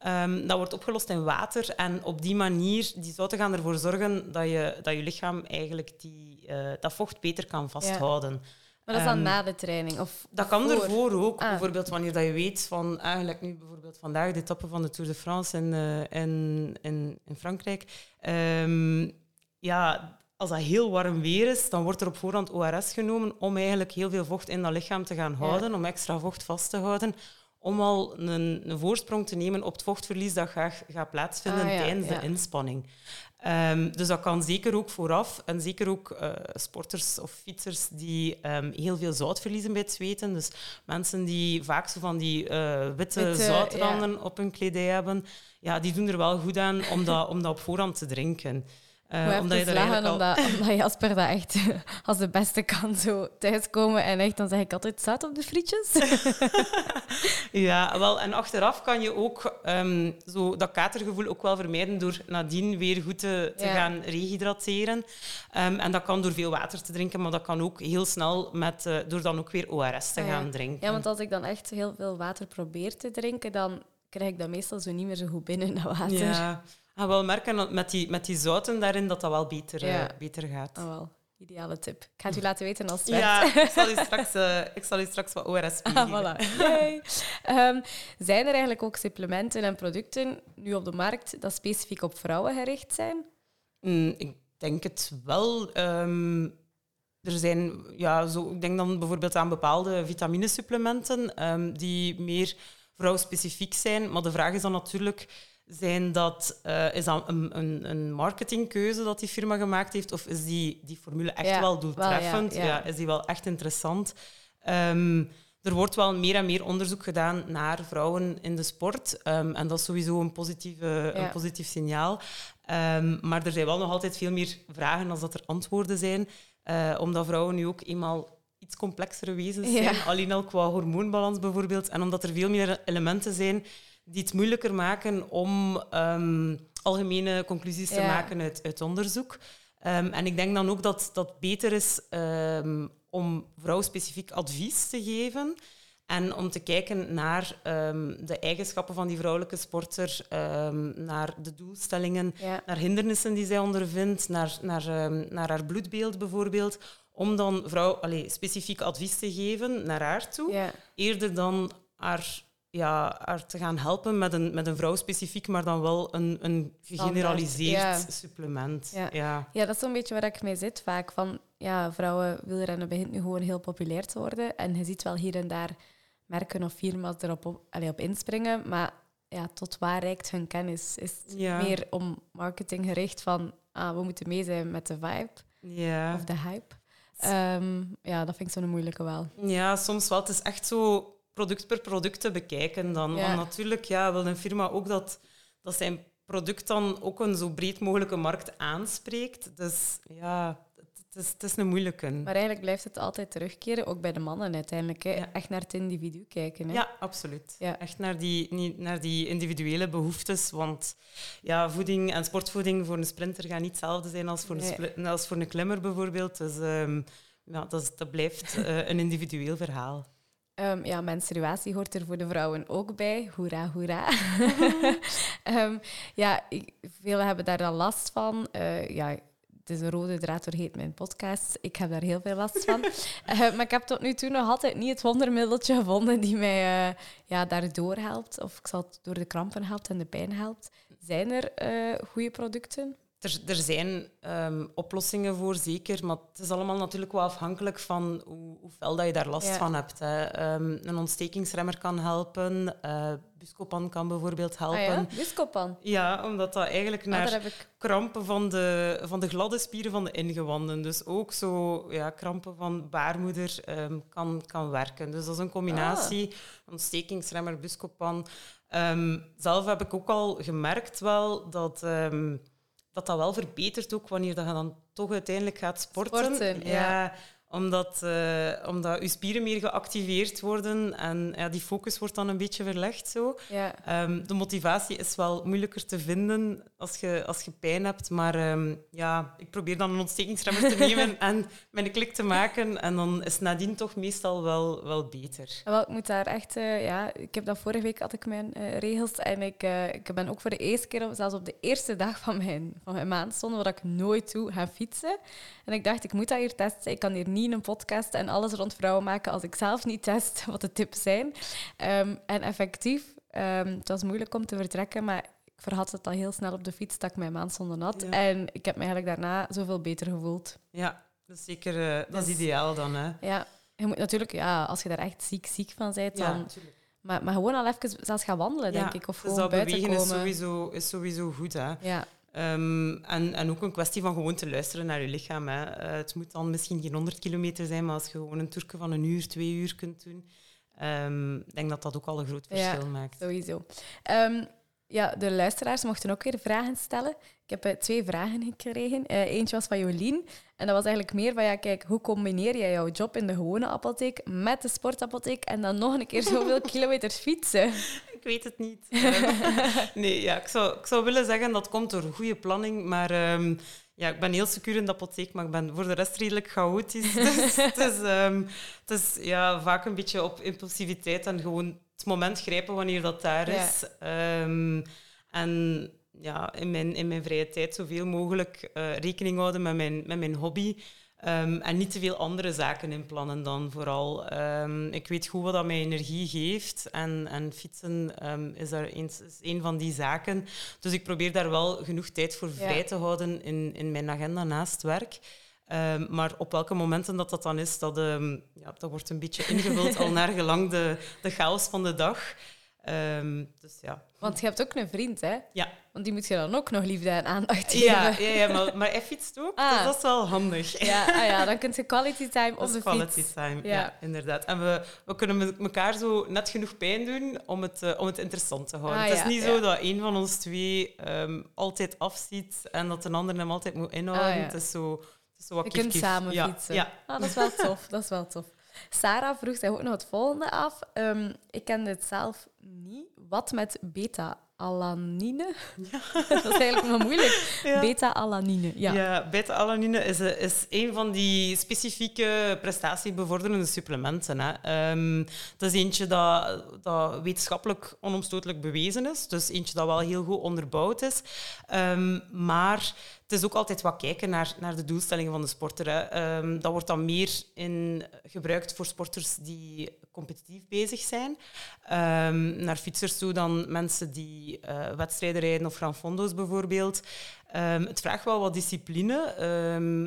Um, dat wordt opgelost in water en op die manier, die zouten gaan ervoor zorgen dat je, dat je lichaam eigenlijk die, uh, dat vocht beter kan vasthouden. Ja. Maar dat is dan na de training? Of dat kan ervoor ook. Ah. Bijvoorbeeld wanneer dat je weet van, eigenlijk nu bijvoorbeeld vandaag de etappe van de Tour de France in, uh, in, in, in, Frankrijk. Um, ja, als dat heel warm weer is, dan wordt er op voorhand ORS genomen om eigenlijk heel veel vocht in dat lichaam te gaan houden, om extra vocht vast te houden, om al een, een voorsprong te nemen op het vochtverlies dat graag gaat plaatsvinden Ah, ja, tijdens ja. de inspanning. Ehm, dus dat kan zeker ook vooraf. En zeker ook eh, sporters of fietsers die ehm, heel veel zout verliezen bij het zweten. Dus mensen die vaak zo van die eh, witte, Witte, zoutranden op hun kledij hebben, ja, die doen er wel goed aan om dat, om dat op voorhand te drinken. Uh, omdat je lachen, al... omdat, omdat Jasper dat echt als de beste kan zo thuiskomen. En echt, dan zeg ik altijd, zout op de frietjes. Ja, wel, en achteraf kan je ook ehm, zo dat katergevoel ook wel vermijden door nadien weer goed te, te Ja. gaan rehydrateren. Ehm, en dat kan door veel water te drinken, maar dat kan ook heel snel met, eh, door dan ook weer ORS te Ah, gaan drinken. Ja, want als ik dan echt heel veel water probeer te drinken, dan krijg ik dat meestal zo niet meer zo goed binnen, dat water. Ja. En wel merken met die, met die zouten daarin dat dat wel beter, eh, beter gaat. Oh, wel. Ideale tip. Ik ga het u laten weten als het Ja, ik zal, u straks, eh, ik zal u straks wat ORS Ah, geven. voilà. Yay. Ehm, zijn er eigenlijk ook supplementen en producten nu op de markt dat specifiek op vrouwen gericht zijn? Mm, ik denk het wel. Ehm, er zijn, ja, zo, ik denk dan bijvoorbeeld aan bepaalde vitaminesupplementen ehm, die meer vrouwspecifiek zijn. Maar de vraag is dan natuurlijk, zijn dat, eh, is dat een, een, een marketingkeuze dat die firma gemaakt heeft? Of is die, die formule echt Ja, wel doeltreffend? wel, ja, ja. is die wel echt interessant? Ehm, er wordt wel meer en meer onderzoek gedaan naar vrouwen in de sport. Ehm, en dat is sowieso een, positieve, een positief signaal. Ehm, maar er zijn wel nog altijd veel meer vragen als dat er antwoorden zijn. Eh, omdat vrouwen nu ook eenmaal iets complexere wezens zijn. Alleen al qua hormoonbalans bijvoorbeeld. En omdat er veel meer elementen zijn die het moeilijker maken om ehm, algemene conclusies te maken uit, uit onderzoek. Ehm, en ik denk dan ook dat dat beter is ehm, om vrouwspecifiek advies te geven. En om te kijken naar de eigenschappen van die vrouwelijke sporter, naar de doelstellingen, Ja. naar hindernissen die zij ondervindt, naar, naar, naar haar bloedbeeld bijvoorbeeld. Om dan vrouw allee, specifiek advies te geven naar haar toe, Ja. eerder dan haar, ja, haar te gaan helpen met een, met een vrouw specifiek, maar dan wel een, een gegeneraliseerd ja. supplement. Ja. Ja. Ja, dat is zo'n beetje waar ik mee zit vaak. Van, ja, vrouwen wielrennen begint nu gewoon heel populair te worden. En je ziet wel hier en daar merken of firma's erop op, allee, op inspringen. Maar ja, tot waar reikt hun kennis? Is het Ja. meer om marketing gericht van... Ah, we moeten mee zijn met de vibe Ja. of de hype. Ehm, ja, dat vind ik zo'n moeilijke wel. Ja, soms wel. Het is echt zo product per product te bekijken dan. Ja. Want natuurlijk ja, wil een firma ook dat, dat zijn product dan ook een zo breed mogelijke markt aanspreekt. Dus ja, het, is, het is een moeilijke. Maar eigenlijk blijft het altijd terugkeren, ook bij de mannen uiteindelijk. Hè. Ja. Echt naar het individu kijken. Hè. Ja, absoluut. Ja. Echt naar die, niet naar die individuele behoeftes. Want ja, voeding en sportvoeding voor een sprinter gaan niet hetzelfde zijn als voor, Nee. een, als voor een klimmer bijvoorbeeld. Dus ehm, ja, dat, is- dat blijft eh, een individueel verhaal. Ehm, ja, menstruatie hoort er voor de vrouwen ook bij. Hoera, hoera. Ehm, ja, velen hebben daar dan last van. Eh, ja, het is een rode draad doorheen mijn podcast. Ik heb daar heel veel last van. Eh, maar ik heb tot nu toe nog altijd niet het wondermiddeltje gevonden die mij eh, ja, daardoor helpt. Of ik zal het door de krampen helpt en de pijn helpt. Zijn er goede producten? Er, er zijn ehm, oplossingen voor, zeker. Maar het is allemaal natuurlijk wel afhankelijk van hoe, hoe fel dat je daar last Ja. van hebt. Hè. Ehm, een ontstekingsremmer kan helpen. eh Buscopan kan bijvoorbeeld helpen. Ah ja, Buscopan. Ja, omdat dat eigenlijk Ah, naar ik... krampen van de, van de gladde spieren van de ingewanden. Dus ook zo ja, krampen van baarmoeder ehm, kan, kan werken. Dus dat is een combinatie. Ontstekingsremmer, Buscopan. Zelf heb ik ook al gemerkt wel dat, dat dat wel verbetert ook wanneer dat je dan toch uiteindelijk gaat sporten. Sporten, ja. Omdat, eh, omdat je spieren meer geactiveerd worden en ja, die focus wordt dan een beetje verlegd zo. Ja. Ehm, de motivatie is wel moeilijker te vinden als je, als je pijn hebt. Maar ehm, ja, ik probeer dan een ontstekingsremmer te nemen en mijn klik te maken. En dan is het nadien toch meestal wel, wel beter. Wel, ik moet daar echt, eh, ja, ik heb dat vorige week had ik mijn eh, regels en ik, ik ben ook voor de eerste keer, zelfs op de eerste dag van mijn, van mijn maandstonden, waar ik nooit toe ga fietsen. En ik dacht, ik moet dat hier testen. Ik kan hier niet een podcast en alles rond vrouwen maken als ik zelf niet test wat de tips zijn. Ehm, en effectief, ehm, het was moeilijk om te vertrekken, maar ik verhad het al heel snel op de fiets, stak mijn maand zonder nat. Ja. En ik heb me eigenlijk daarna zoveel beter gevoeld. Ja, dat is zeker eh, dat is Dus- ideaal dan. Hè. Ja, je moet natuurlijk, ja, als je daar echt ziek, ziek van bent, Ja, dan... natuurlijk. Maar, maar gewoon al even zelfs gaan wandelen, denk Ja, ik. Of dus gewoon dat buiten bewegen komen. is sowieso, is sowieso goed. Hè. Ja, Ehm, en, en ook een kwestie van gewoon te luisteren naar je lichaam. Hè. Eh, het moet dan misschien geen 100 kilometer zijn, maar als je gewoon een toerke van een uur, twee uur kunt doen, ehm, ik denk dat dat ook al een groot Ja. verschil maakt. sowieso. Ehm, ja, de luisteraars mochten ook weer vragen stellen. Ik heb eh, twee vragen gekregen. Eh, eentje was van Jolien. En dat was eigenlijk meer van, ja, kijk, hoe combineer jij jouw job in de gewone apotheek met de sportapotheek en dan nog een keer zoveel kilometers fietsen? Ik weet het niet. Ehm, nee, ja, ik, zou, ik zou willen zeggen dat komt door goede planning, maar ehm, ja, ik ben heel secuur in de apotheek, maar ik ben voor de rest redelijk chaotisch. Dus het is, ehm, het is ja, vaak een beetje op impulsiviteit en gewoon het moment grijpen wanneer dat daar Ja. is. Ehm, en ja, in mijn, in mijn vrije tijd zoveel mogelijk eh, rekening houden met mijn, met mijn hobby. Ehm, en niet te veel andere zaken inplannen dan vooral. Ehm, ik weet goed wat dat mij energie geeft. En, en fietsen is, daar eens, is een van die zaken. Dus ik probeer daar wel genoeg tijd voor vrij te houden in, in mijn agenda naast werk. Ehm, maar op welke momenten dat, dat dan is, dat, ehm, ja, dat wordt een beetje ingevuld al naar gelang de, de chaos van de dag. Ehm, dus ja. Want je hebt ook een vriend, hè? Ja, Want die moet je dan ook nog liefde en aandacht geven. ja, ja, ja maar, maar hij fietst ook, Ah. dus dat is wel handig. Ja, ah ja, dan kun je quality time op Dat de is quality fiets. time, ja. Ja. inderdaad. En we, we kunnen elkaar zo net genoeg pijn doen om het, eh, om het interessant te houden. Ah, het is niet zo dat een van ons twee altijd afziet en dat de ander hem altijd moet inhouden. Ah. Het is zo, zo wat Je kunt samen ja, fietsen. Ja, Ah, dat is wel tof. Dat is wel tof. Sarah vroeg zich ook nog het volgende af. Ehm, ik kende het zelf niet. Wat met beta-alanine? dat is eigenlijk nog moeilijk. Ja. Beta-alanine, ja. Ja, beta-alanine is, eh, is een van die specifieke prestatiebevorderende supplementen. Hè. Ehm, dat is eentje dat, dat wetenschappelijk onomstotelijk bewezen is. Dus eentje dat wel heel goed onderbouwd is. Ehm, maar het is ook altijd wat kijken naar, naar de doelstellingen van de sporter. Hè. Ehm, dat wordt dan meer in, gebruikt voor sporters die competitief bezig zijn. Ehm, naar fietsers toe dan mensen die eh, wedstrijden rijden of Gran Fondo's bijvoorbeeld. Ehm, het vraagt wel wat discipline.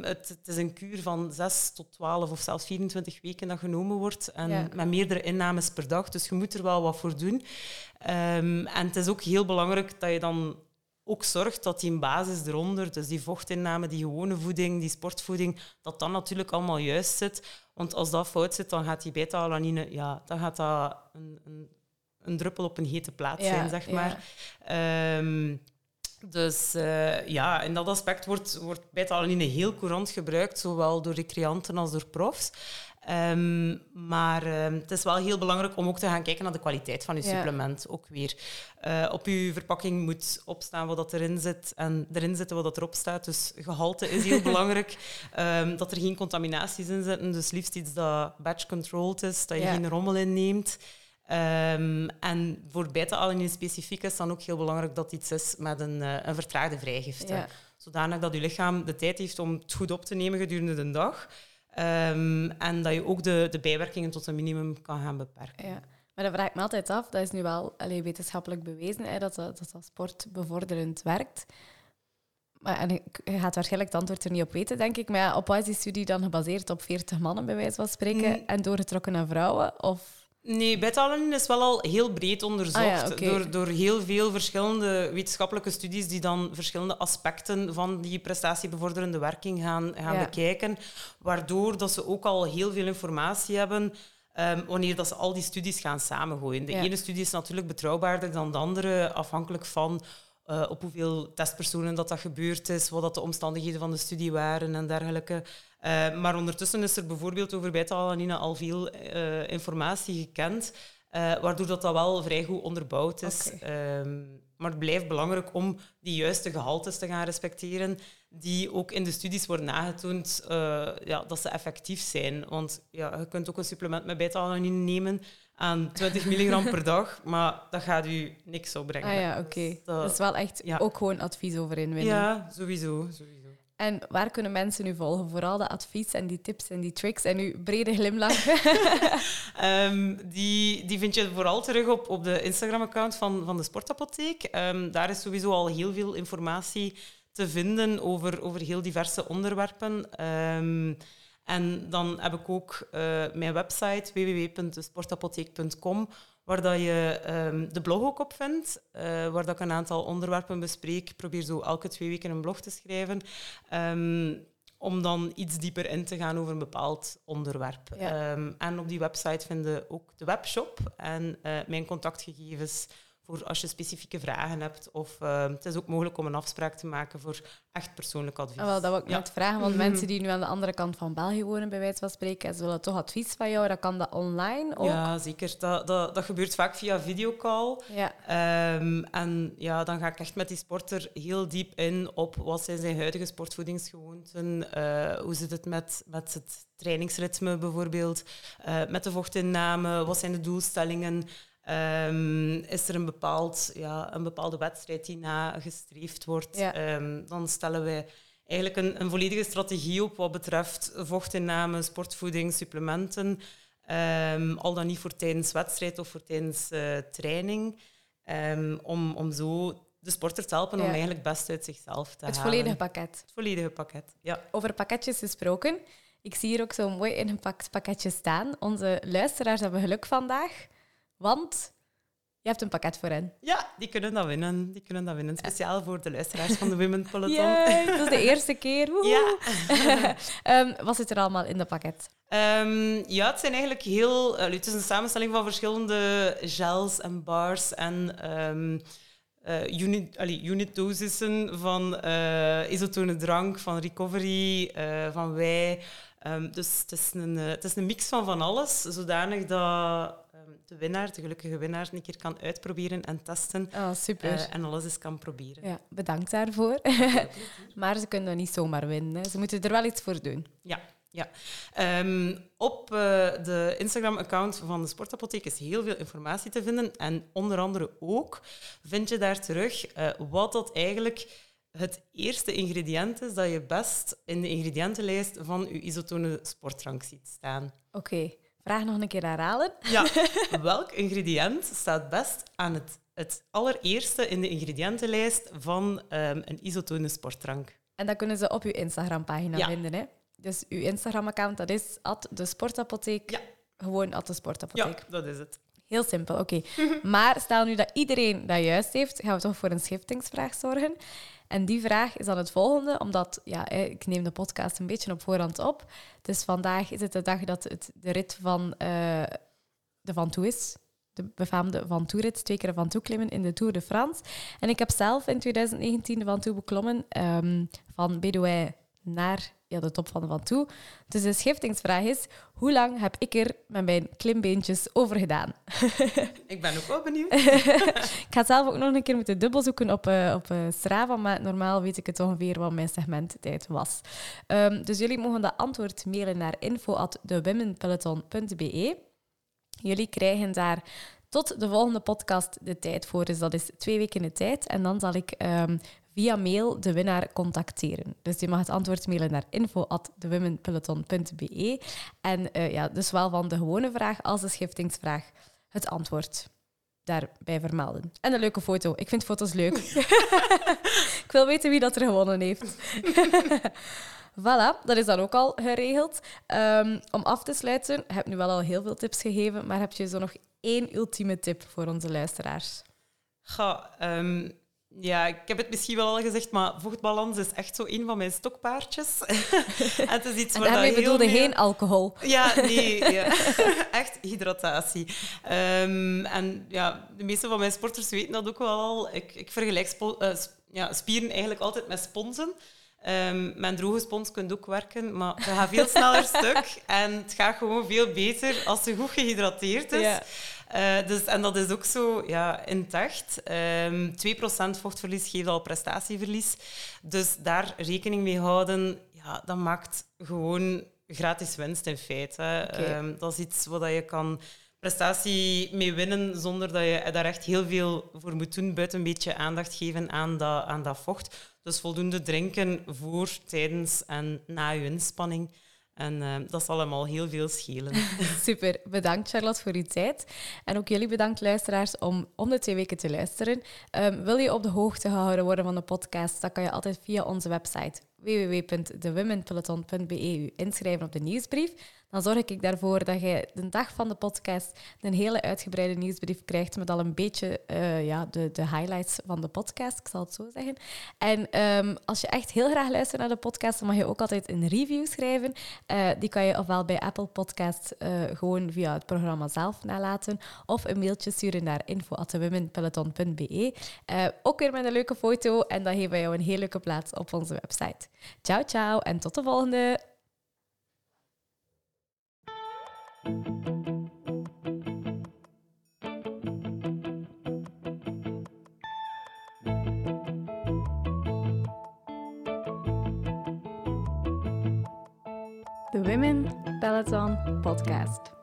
Het, het is een kuur van 6 tot 12 of zelfs 24 weken dat genomen wordt. En Ja. met meerdere innames per dag. Dus je moet er wel wat voor doen. En het is ook heel belangrijk dat je dan ook zorgt dat die basis eronder, dus die vochtinname, die gewone voeding, die sportvoeding, dat dat natuurlijk allemaal juist zit. Want als dat fout zit, dan gaat die beta-alanine, ja, dan gaat dat een, een, een druppel op een hete plaat Ja, zijn, zeg ja. maar. Ehm, dus eh, ja, in dat aspect wordt, wordt beta-alanine heel courant gebruikt, zowel door recreanten als door profs. Ehm, maar ehm, het is wel heel belangrijk om ook te gaan kijken naar de kwaliteit van je Ja. supplement. Ook weer. Eh, op je verpakking moet opstaan wat dat erin zit en erin zitten wat dat erop staat. Dus gehalte is heel belangrijk. Ehm, dat er geen contaminaties in zitten. Dus liefst iets dat batch-controlled is, dat je Ja. geen rommel inneemt. En voor beta-alanine specifiek is dan ook heel belangrijk dat iets is met een, eh, een vertraagde vrijgifte. Ja. Zodanig dat je lichaam de tijd heeft om het goed op te nemen gedurende de dag. Ehm, en dat je ook de, de bijwerkingen tot een minimum kan gaan beperken. Ja. Maar dat vraag ik me altijd af. Dat is nu wel allee, wetenschappelijk bewezen, hè, dat, dat, dat dat sportbevorderend werkt. Maar, en je gaat waarschijnlijk het antwoord er niet op weten, denk ik. Maar ja, op wat is die studie dan gebaseerd? Op 40 mannen, bij wijze van spreken, en doorgetrokken naar vrouwen? Of... Nee, beta-alanine is wel al heel breed onderzocht Ah ja, door, door heel veel verschillende wetenschappelijke studies die dan verschillende aspecten van die prestatiebevorderende werking gaan, gaan Ja. bekijken, waardoor dat ze ook al heel veel informatie hebben ehm, wanneer dat ze al die studies gaan samengooien. De Ja. ene studie is natuurlijk betrouwbaarder dan de andere, afhankelijk van eh, op hoeveel testpersonen dat, dat gebeurd is, wat dat de omstandigheden van de studie waren en dergelijke. Eh, maar ondertussen is er bijvoorbeeld over beta-alanine al veel eh, informatie gekend, eh, waardoor dat, dat wel vrij goed onderbouwd is. Ehm, maar het blijft belangrijk om die juiste gehaltes te gaan respecteren, die ook in de studies worden nagetoond ja, dat ze effectief zijn. Want ja, je kunt ook een supplement met beta-alanine nemen aan 20 milligram per dag, maar dat gaat u niks opbrengen. Ah ja, oké. Dus dat- Dat is wel echt ja. ook gewoon advies over inwinnen. ja, sowieso. sowieso. En waar kunnen mensen u volgen? Vooral de advies en die tips en die tricks en uw brede glimlach. Ehm, die, die vind je vooral terug op, op de Instagram-account van, van de Sportapotheek. Ehm, daar is sowieso al heel veel informatie te vinden over, over heel diverse onderwerpen. Ehm, en dan heb ik ook uh, mijn website www.sportapotheek.com waar dat je um, de blog ook op vindt, uh, waar dat ik een aantal onderwerpen bespreek. Ik probeer zo elke twee weken een blog te schrijven. Um, om dan iets dieper in te gaan over een bepaald onderwerp. Ja. Um, en op die website vinden ook de webshop en uh, mijn contactgegevens voor als je specifieke vragen hebt. Of uh, het is ook mogelijk om een afspraak te maken voor echt persoonlijk advies. Ah, wel, dat wil ik ja. net vragen, want mensen die nu aan de andere kant van België wonen, bij wijze van spreken, ze willen toch advies van jou, dan kan dat online ook? Ja, zeker. Dat, dat, dat gebeurt vaak via videocall. Ja. Um, en ja, dan ga ik echt met die sporter heel diep in op wat zijn zijn huidige sportvoedingsgewoonten, uh, hoe zit het met, met het trainingsritme bijvoorbeeld, uh, met de vochtinname, wat zijn de doelstellingen, Um, is er een, bepaald, ja, een bepaalde wedstrijd die nagestreefd wordt, ja. um, dan stellen wij eigenlijk een, een, volledige strategie op wat betreft vochtinname, sportvoeding, supplementen. Um, al dan niet voor tijdens wedstrijd of voor tijdens uh, training. om, om zo de sporter te helpen ja. om eigenlijk best uit zichzelf te het halen. Het volledige pakket. Het volledige pakket, ja. Over pakketjes gesproken. Ik zie hier ook zo'n mooi ingepakt pakketje staan. Onze luisteraars hebben geluk vandaag. Want je hebt een pakket voor hen. Ja, die kunnen dat winnen. Die kunnen dat winnen. Speciaal voor de luisteraars van de Women Peloton. Yay, dat is de eerste keer. Woehoe. Ja. um, wat zit er allemaal in dat pakket? Um, ja, het zijn eigenlijk heel... Uh, het is een samenstelling van verschillende gels en bars en... Um, uh, unit, allee, unit dosissen van uh, isotone drank, van recovery, van. Um, dus het is, een, het is een mix van van alles, zodanig dat de winnaar, de gelukkige winnaar, een keer kan uitproberen en testen. Oh, super. Uh, en alles eens kan proberen. Ja, bedankt daarvoor. maar ze kunnen dat niet zomaar winnen. Ze moeten er wel iets voor doen. Ja, ja. Um, op uh, de Instagram-account van de Sportapotheek is heel veel informatie te vinden. En onder andere ook vind je daar terug uh, wat dat eigenlijk het eerste ingrediënt is dat je best in de ingrediëntenlijst van je isotone sportdrank ziet staan. Oké. Okay. Vraag nog een keer herhalen. Ja, welk ingrediënt staat best aan het, het allereerste in de ingrediëntenlijst van um, een isotone sportdrank? En dat kunnen ze op uw Instagram-pagina ja. vinden. Hè? Dus uw Instagram-account, dat is at de sportapotheek. Ja. Gewoon at de sportapotheek. Ja, dat is het. Heel simpel, oké. Okay. maar stel nu dat iedereen dat juist heeft, gaan we toch voor een schiftingsvraag zorgen. En die vraag is dan het volgende, omdat ja, ik neem de podcast een beetje op voorhand op. Dus vandaag is het de dag dat het de rit van uh, de Van Toe is. De befaamde Van Toe-rit, twee keer Van Toe klimmen in de Tour de France. En ik heb zelf in 2019 de Van Toe beklommen, um, van Bedouin naar ja, de top van de Van Toe. Dus de schiftingsvraag is, hoe lang heb ik er met mijn klimbeentjes over gedaan? ik ben ook wel benieuwd. ik ga zelf ook nog een keer moeten dubbelzoeken op, uh, op uh, Strava, maar normaal weet ik het ongeveer wat mijn segmenttijd was. Um, dus jullie mogen dat antwoord mailen naar info.thewomenpeloton.be. Jullie krijgen daar tot de volgende podcast de tijd voor. Dus dat is twee weken de tijd. En dan zal ik um, via mail de winnaar contacteren. Dus je mag het antwoord mailen naar info.thewomenpeloton.be. En uh, ja, dus wel van de gewone vraag als de schiftingsvraag het antwoord daarbij vermelden. En een leuke foto. Ik vind foto's leuk. ik wil weten wie dat er gewonnen heeft. Voilà, dat is dan ook al geregeld. Um, om af te sluiten, ik heb nu wel al heel veel tips gegeven, maar heb je zo nog één ultieme tip voor onze luisteraars? Ga, um, ja, ik heb het misschien wel al gezegd, maar vochtbalans is echt zo een van mijn stokpaardjes. en het is iets en daarmee bedoelde geen alcohol. Ja, nee. Ja. echt hydratatie. Um, en ja, de meeste van mijn sporters weten dat ook wel al. Ik, ik vergelijk uh, ja, spieren eigenlijk altijd met sponsen. Um, mijn droge spons kunt ook werken, maar ze gaat veel sneller stuk. En het gaat gewoon veel beter als ze goed gehydrateerd is. Ja. Uh, dus, en dat is ook zo ja, intact. Um, 2% vochtverlies geeft al prestatieverlies. Dus daar rekening mee houden, ja, dat maakt gewoon gratis winst in feite. Okay. Um, dat is iets wat je kan prestatie mee winnen zonder dat je daar echt heel veel voor moet doen, buiten een beetje aandacht geven aan dat, aan dat vocht. Dus voldoende drinken voor, tijdens en na je inspanning. En uh, dat zal allemaal heel veel schelen. Super, bedankt Charlotte voor uw tijd. En ook jullie bedankt luisteraars om om de twee weken te luisteren. Um, wil je op de hoogte gehouden worden van de podcast, dan kan je altijd via onze website www.thewomenpeloton.be inschrijven op de nieuwsbrief. Dan zorg ik daarvoor dat je de dag van de podcast een hele uitgebreide nieuwsbrief krijgt met al een beetje uh, ja, de, de highlights van de podcast, ik zal het zo zeggen. En um, als je echt heel graag luistert naar de podcast, dan mag je ook altijd een review schrijven. Uh, die kan je ofwel bij Apple Podcasts uh, gewoon via het programma zelf nalaten, of een mailtje sturen naar info.womenpeloton.be. ook weer met een leuke foto en dan geven wij jou een heel leuke plaats op onze website. Ciao, ciao en tot de volgende! The Women Peloton Podcast.